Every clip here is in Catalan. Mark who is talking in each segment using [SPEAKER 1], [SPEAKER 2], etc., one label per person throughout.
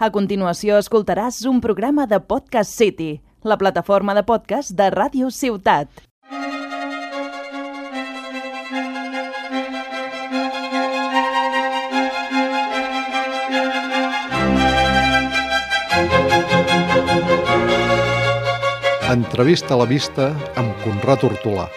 [SPEAKER 1] A continuació escoltaràs un programa de Podcast City, la plataforma de podcast de Ràdio Ciutat.
[SPEAKER 2] Entrevista a la vista amb Conrad Hortolà.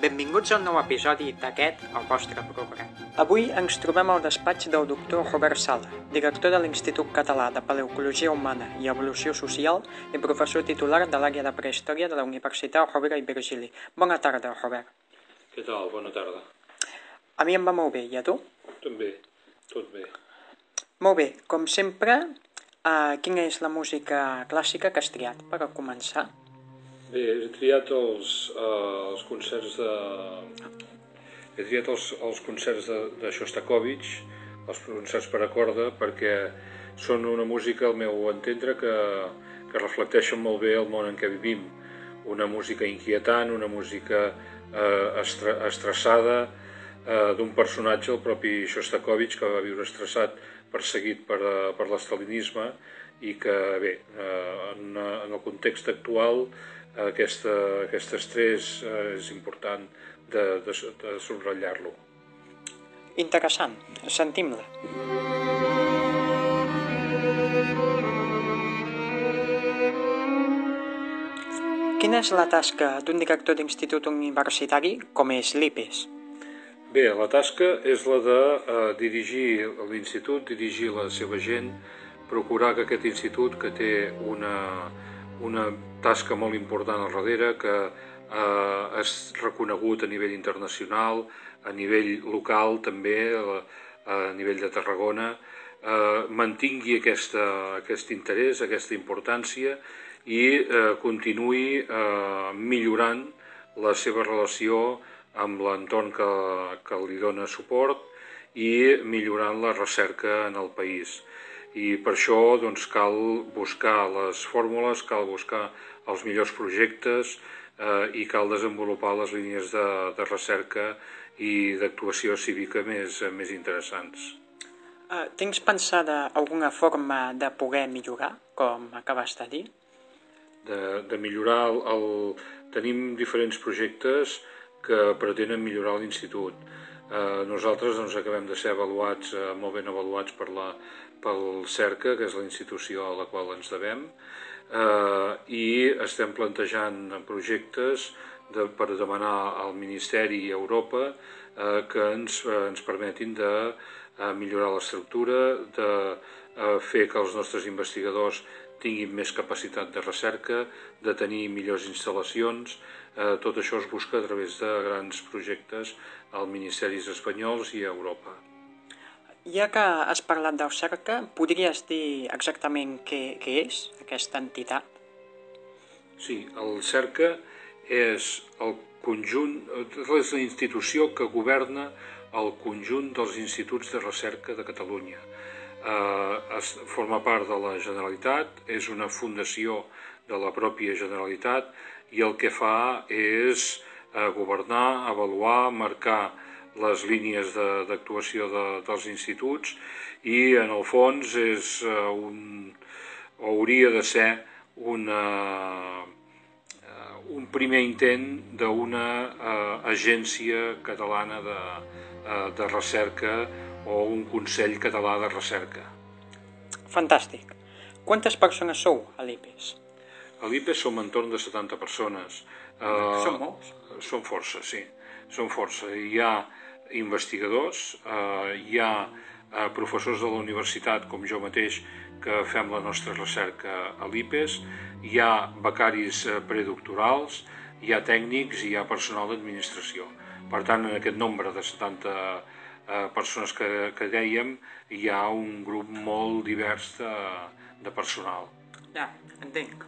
[SPEAKER 3] Benvinguts a un nou episodi d'aquest, el vostre programa. Avui ens trobem al despatx del doctor Robert Sala, director de l'Institut Català de Paleocologia Humana i Evolució Social i professor titular de l'àrea de prehistòria de la Universitat Rovira i Virgili. Bona tarda, Robert.
[SPEAKER 4] Què tal? Bona tarda.
[SPEAKER 3] A mi em va molt bé, i a tu?
[SPEAKER 4] També, tot bé.
[SPEAKER 3] Molt bé, com sempre, uh, quina és la música clàssica que has triat per a començar?
[SPEAKER 4] Bé, he triat els, uh, els concerts de... He triat els, els concerts de, de Shostakovich, els concerts per a corda, perquè són una música, al meu entendre, que, que reflecteixen molt bé el món en què vivim. Una música inquietant, una música eh, estre, estressada, eh, d'un personatge, el propi Shostakovich, que va viure estressat, perseguit per, eh, per l'estalinisme, i que, bé, eh, en, en el context actual, aquesta, aquest estrès eh, és important de, de, de subratllar-lo.
[SPEAKER 3] Interessant, sentim-la. Quina és la tasca d'un director d'institut universitari com és l'IPES?
[SPEAKER 4] Bé, la tasca és la de eh, dirigir l'institut, dirigir la seva gent, procurar que aquest institut, que té una, una tasca molt important al darrere, que eh, és reconegut a nivell internacional, a nivell local també, a, a nivell de Tarragona, eh, mantingui aquesta, aquest interès, aquesta importància i eh, continuï eh, millorant la seva relació amb l'entorn que, que li dona suport i millorant la recerca en el país. I per això doncs, cal buscar les fórmules, cal buscar els millors projectes eh, i cal desenvolupar les línies de, de recerca i d'actuació cívica més, més interessants.
[SPEAKER 3] Uh, tens pensada alguna forma de poder millorar, com acabes de dir?
[SPEAKER 4] De, de millorar el, el... Tenim diferents projectes que pretenen millorar l'institut. Eh, nosaltres doncs, acabem de ser avaluats, eh, molt ben avaluats per la, pel CERCA, que és la institució a la qual ens devem, eh, i estem plantejant projectes de, per demanar al Ministeri i a Europa eh, que ens, eh, ens permetin de eh, millorar l'estructura, de eh, fer que els nostres investigadors tinguin més capacitat de recerca, de tenir millors instal·lacions, eh, tot això es busca a través de grans projectes als ministeris espanyols i a Europa.
[SPEAKER 3] Ja que has parlat del CERCA, podries dir exactament què, què és aquesta entitat?
[SPEAKER 4] Sí, el CERCA és el conjunt, és la institució que governa el conjunt dels instituts de recerca de Catalunya. Eh, es, forma part de la Generalitat, és una fundació de la pròpia Generalitat i el que fa és eh, governar, avaluar, marcar les línies d'actuació de, de, dels instituts i en el fons és eh, un, hauria de ser una, eh, un primer intent d'una eh, agència catalana de, eh, de recerca o un Consell Català de Recerca.
[SPEAKER 3] Fantàstic. Quantes persones sou a l'IPES?
[SPEAKER 4] A l'IPES som entorn de 70 persones.
[SPEAKER 3] Uh, són molts?
[SPEAKER 4] Són força, sí. Són força. Hi ha investigadors, uh, hi ha uh, professors de la universitat, com jo mateix, que fem la nostra recerca a l'IPES, hi ha becaris predoctorals, hi ha tècnics i hi ha personal d'administració. Per tant, en aquest nombre de 70 uh, persones que, que dèiem, hi ha un grup molt divers de, de personal.
[SPEAKER 3] Ja, entenc.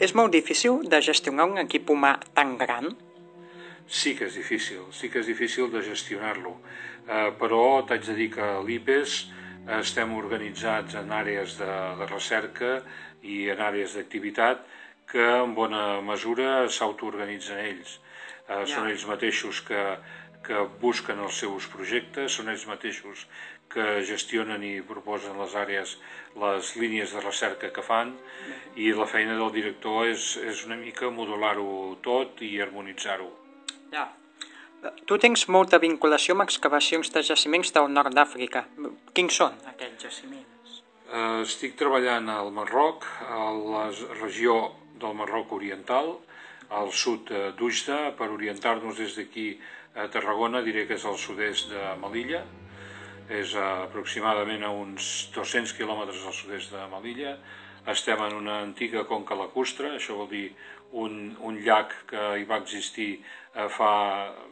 [SPEAKER 3] És molt difícil de gestionar un equip humà tan gran?
[SPEAKER 4] Sí que és difícil, sí que és difícil de gestionar-lo, eh, però t'haig de dir que a l'IPES estem organitzats en àrees de, de recerca i en àrees d'activitat que en bona mesura s'autoorganitzen ells. Eh, ja. Són ells mateixos que, que busquen els seus projectes, són ells mateixos que gestionen i proposen les àrees, les línies de recerca que fan i la feina del director és, és una mica modular-ho tot i harmonitzar-ho.
[SPEAKER 3] Ja. Tu tens molta vinculació amb excavacions de jaciments del nord d'Àfrica. Quins són aquests jaciments?
[SPEAKER 4] Eh, estic treballant al Marroc, a la regió del Marroc Oriental, al sud d'Ujda, per orientar-nos des d'aquí a Tarragona, diré que és al sud-est de Melilla, és aproximadament a uns 200 quilòmetres al sud-est de Melilla. Estem en una antiga conca lacustre, això vol dir un, un llac que hi va existir eh, fa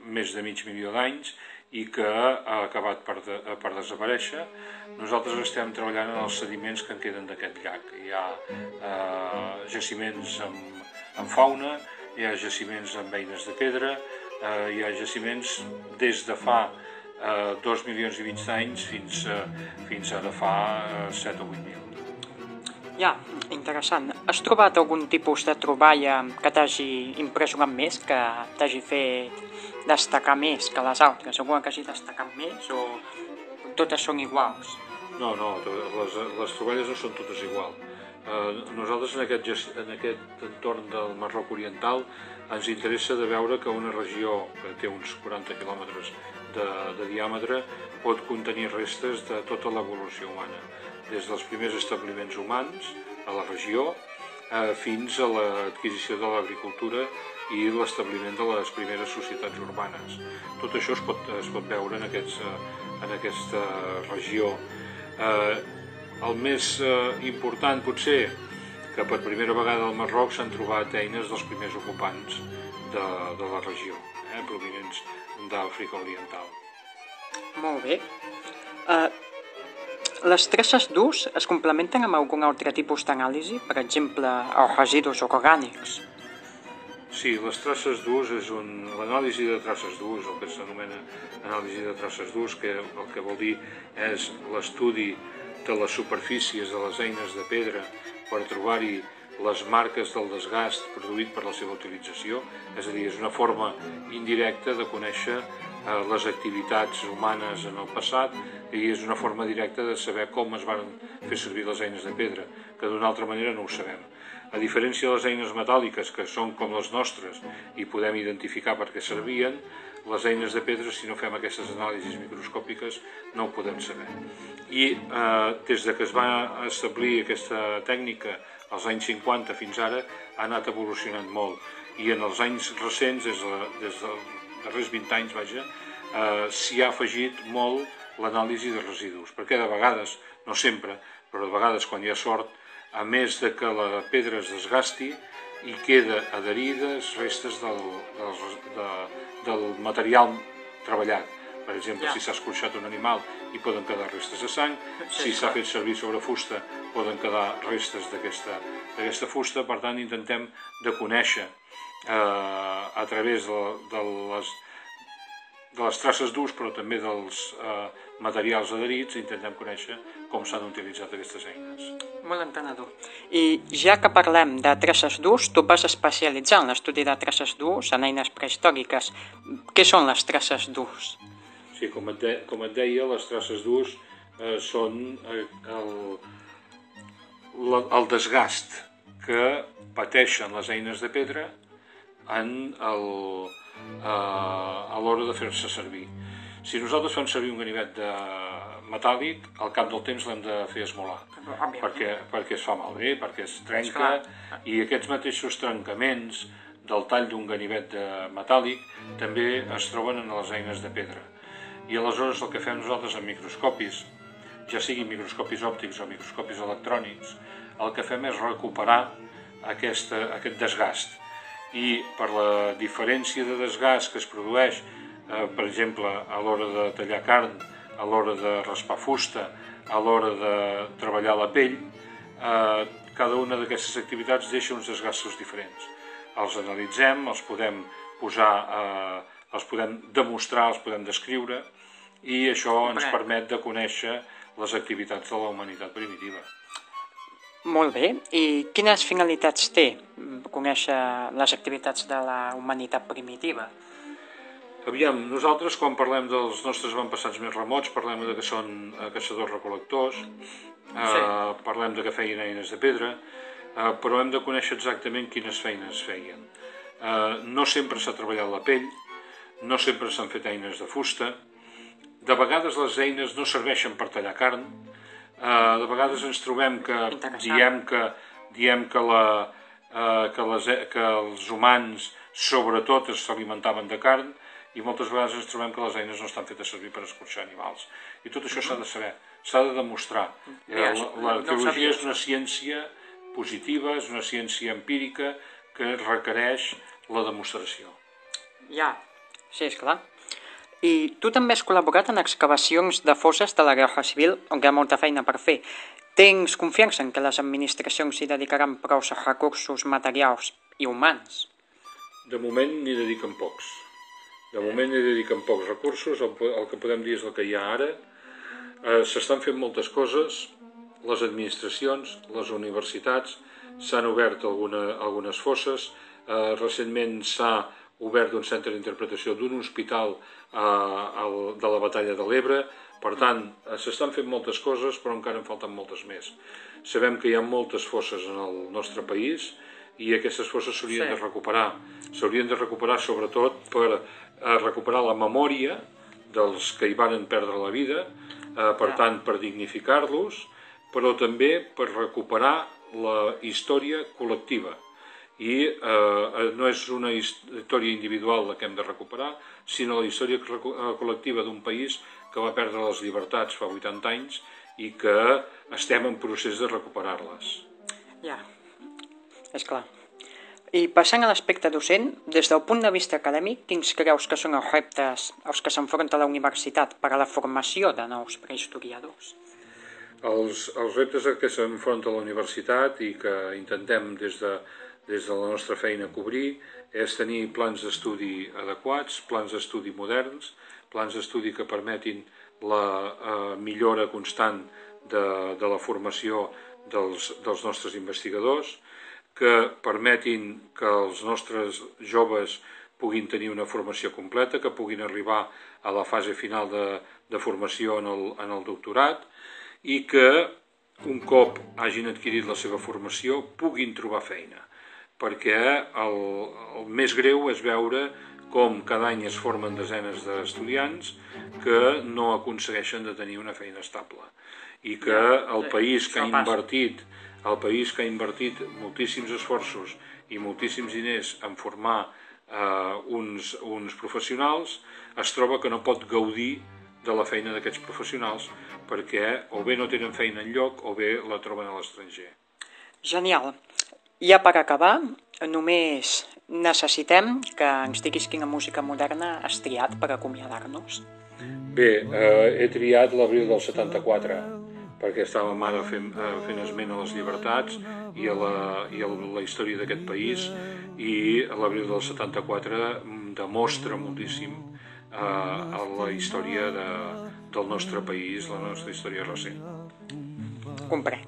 [SPEAKER 4] més de mig milió d'anys i que ha acabat per, de, per desaparèixer. Nosaltres estem treballant en els sediments que en queden d'aquest llac. Hi ha eh, jaciments amb, amb fauna, hi ha jaciments amb eines de pedra, eh, hi ha jaciments des de fa eh, 2 milions i mig d'anys fins, eh, fins ara fa eh, 7 o 8 mil.
[SPEAKER 3] Ja, interessant. Has trobat algun tipus de troballa que t'hagi impressionat més, que t'hagi fet destacar més que les altres? Alguna que hagi destacat més o totes són iguals?
[SPEAKER 4] No, no, les, les troballes no són totes iguals. Eh, nosaltres en aquest, en aquest entorn del Marroc Oriental ens interessa de veure que una regió que té uns 40 quilòmetres de, de diàmetre pot contenir restes de tota l'evolució humana, des dels primers establiments humans a la regió eh, fins a l'adquisició de l'agricultura i l'establiment de les primeres societats urbanes. Tot això es pot, es pot veure en, aquests, eh, en aquesta regió. Eh, el més eh, important potser que per primera vegada al Marroc s'han trobat eines dels primers ocupants de, de la regió, eh, provinents d'Àfrica Oriental.
[SPEAKER 3] Molt bé. Uh, les traces d'ús es complementen amb algun altre tipus d'anàlisi, per exemple, els residus orgànics?
[SPEAKER 4] Sí, les traces d'ús és un... l'anàlisi de traces d'ús, el que s'anomena anàlisi de traces d'ús, que el que vol dir és l'estudi de les superfícies de les eines de pedra per trobar-hi les marques del desgast produït per la seva utilització, és a dir, és una forma indirecta de conèixer eh, les activitats humanes en el passat i és una forma directa de saber com es van fer servir les eines de pedra, que d'una altra manera no ho sabem. A diferència de les eines metàl·liques, que són com les nostres i podem identificar per què servien, les eines de pedra, si no fem aquestes anàlisis microscòpiques, no ho podem saber. I eh, des de que es va establir aquesta tècnica als anys 50 fins ara, ha anat evolucionant molt. I en els anys recents, des, de, des dels darrers 20 anys, vaja, eh, s'hi ha afegit molt l'anàlisi de residus, perquè de vegades, no sempre, però de vegades quan hi ha sort, a més de que la pedra es desgasti, hi queda adherides restes del, del, de, del material treballat. Per exemple, ja. si s'ha escorxat un animal hi poden quedar restes de sang, sí, si s'ha fet servir sobre fusta poden quedar restes d'aquesta fusta, per tant intentem de conèixer eh, a través de, de, les, de les traces d'ús però també dels eh, materials adherits intentem conèixer com s'han utilitzat aquestes eines.
[SPEAKER 3] Molt entenedor. I ja que parlem de traces d'ús, tu vas especialitzar en l'estudi de traces d'ús en eines prehistòriques. Què són les traces d'ús?
[SPEAKER 4] Sí, com et, de, com et deia, les traces d'ús eh, són eh, el, el, el desgast que pateixen les eines de pedra en el, eh, a l'hora de fer-se servir. Si nosaltres fem servir un ganivet de metàl·lic, al cap del temps l'hem de fer esmolar, perquè, perquè es fa malbé, perquè es trenca, i aquests mateixos trencaments del tall d'un ganivet de metàl·lic també es troben en les eines de pedra. I aleshores el que fem nosaltres amb microscopis, ja siguin microscopis òptics o microscopis electrònics, el que fem és recuperar aquesta, aquest desgast. I per la diferència de desgast que es produeix, eh, per exemple, a l'hora de tallar carn, a l'hora de raspar fusta, a l'hora de treballar la pell, eh, cada una d'aquestes activitats deixa uns desgastos diferents. Els analitzem, els podem posar, eh, els podem demostrar, els podem descriure, i això ens permet de conèixer les activitats de la humanitat primitiva.
[SPEAKER 3] Molt bé. I quines finalitats té conèixer les activitats de la humanitat primitiva?
[SPEAKER 4] Aviam, nosaltres quan parlem dels nostres avantpassats més remots parlem de que són eh, caçadors-recolectors, eh, sí. parlem de que feien eines de pedra, eh, però hem de conèixer exactament quines feines feien. Eh, no sempre s'ha treballat la pell, no sempre s'han fet eines de fusta, de vegades les eines no serveixen per tallar carn, eh, de vegades ens trobem que diem que, diem que, la, eh, que, les, que els humans sobretot s'alimentaven de carn, i moltes vegades ens trobem que les eines no estan fetes servir per escorxar animals. I tot això s'ha de saber, s'ha de demostrar. Ja, L'arqueologia és una ciència positiva, és una ciència empírica que requereix la demostració.
[SPEAKER 3] Ja, sí, és clar. I tu també has col·laborat en excavacions de fosses de la Guerra Civil, on hi ha molta feina per fer. Tens confiança en que les administracions s'hi dedicaran prou recursos materials i humans?
[SPEAKER 4] De moment n'hi dediquen pocs de moment hi dediquen pocs recursos, el, el que podem dir és el que hi ha ara. Eh, S'estan fent moltes coses, les administracions, les universitats, s'han obert alguna, algunes fosses, eh, recentment s'ha obert un centre d'interpretació d'un hospital eh, el, de la batalla de l'Ebre, per tant, eh, s'estan fent moltes coses, però encara en falten moltes més. Sabem que hi ha moltes fosses en el nostre país i aquestes fosses s'haurien sí. de recuperar. S'haurien de recuperar sobretot per a recuperar la memòria dels que hi van perdre la vida, eh, per tant, per dignificar-los, però també per recuperar la història col·lectiva. I eh, no és una història individual la que hem de recuperar, sinó la història eh, col·lectiva d'un país que va perdre les llibertats fa 80 anys i que estem en procés de recuperar-les.
[SPEAKER 3] Ja, és clar. I passant a l'aspecte docent, des del punt de vista acadèmic, quins creus que són els reptes als que s'enfronta la universitat per a la formació de nous prehistoriadors?
[SPEAKER 4] Els, els reptes a què s'enfronta la universitat i que intentem des de, des de la nostra feina cobrir és tenir plans d'estudi adequats, plans d'estudi moderns, plans d'estudi que permetin la eh, millora constant de, de la formació dels, dels nostres investigadors, que permetin que els nostres joves puguin tenir una formació completa, que puguin arribar a la fase final de, de formació en el, en el doctorat i que un cop hagin adquirit la seva formació puguin trobar feina. Perquè el, el més greu és veure com cada any es formen desenes d'estudiants que no aconsegueixen de tenir una feina estable i que el país que ha invertit el país que ha invertit moltíssims esforços i moltíssims diners en formar eh, uns, uns professionals, es troba que no pot gaudir de la feina d'aquests professionals perquè o bé no tenen feina en lloc o bé la troben a l'estranger.
[SPEAKER 3] Genial. Ja per acabar, només necessitem que ens diguis quina música moderna has triat per acomiadar-nos.
[SPEAKER 4] Bé, eh, he triat l'abril del 74 perquè estàvem ara fent, eh, fent esment a les llibertats i a la, i a la història d'aquest país i l'abril del 74 mm, demostra moltíssim eh, a la història de, del nostre país, la nostra història recent.
[SPEAKER 3] Comprenc.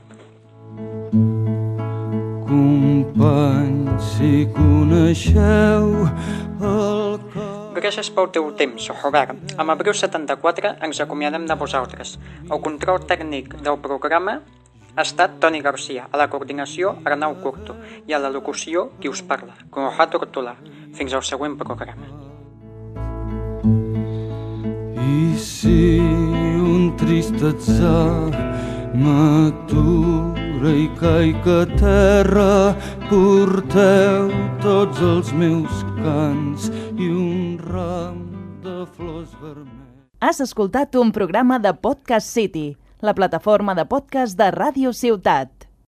[SPEAKER 5] Companys, si coneixeu el
[SPEAKER 3] Gràcies pel teu temps, Robert. Amb Abril 74 ens acomiadem de vosaltres. El control tècnic del programa ha estat Toni Garcia, a la coordinació Arnau Curto i a la locució qui us parla, Conrad Ortolà. Fins al següent programa.
[SPEAKER 5] I si un trist atzar m'atura i caic a terra, porteu tots els meus cants ram de flors vermelles.
[SPEAKER 1] Has escoltat un programa de Podcast City, la plataforma de podcast de Ràdio Ciutat.